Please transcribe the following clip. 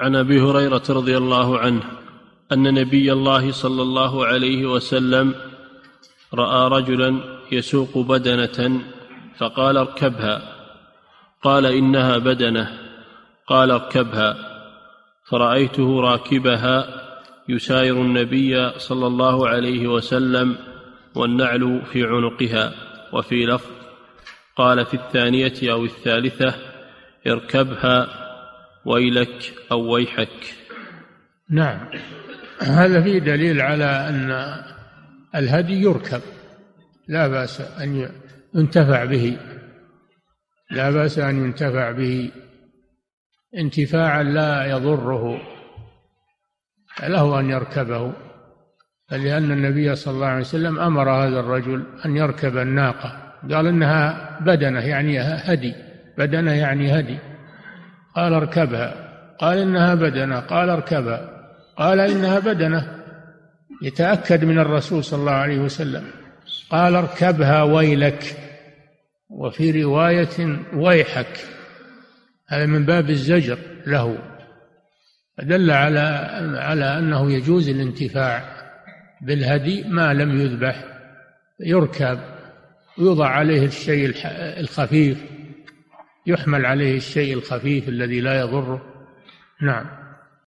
عن أبي هريرة رضي الله عنه أن نبي الله صلى الله عليه وسلم رأى رجلا يسوق بدنة فقال اركبها. قال إنها بدنة. قال اركبها. فرأيته راكبها يساير النبي صلى الله عليه وسلم والنعل في عنقها وفي لفظ. قال في الثانية أو الثالثة اركبها ويلك أو ويحك. نعم. هذا فيه دليل على أن الهدي يركب. لا بأس أن ينتفع به. لا بأس أن ينتفع به. انتفاعا لا يضره. له أن يركبه. لأن النبي صلى الله عليه وسلم أمر هذا الرجل أن يركب الناقة. قال إنها بدنة يعني هدي. بدنة يعني هدي. قال اركبها قال إنها بدنة. قال اركبها قال إنها بدنة. يتأكد من الرسول صلى الله عليه وسلم. قال اركبها ويلك. وفي رواية ويحك. هذا من باب الزجر له. دل على على أنه يجوز الانتفاع بالهدي ما لم يذبح. يركب. ويوضع عليه الشيء الخفيف. يحمل عليه الشيء الخفيف الذي لا يضره. نعم.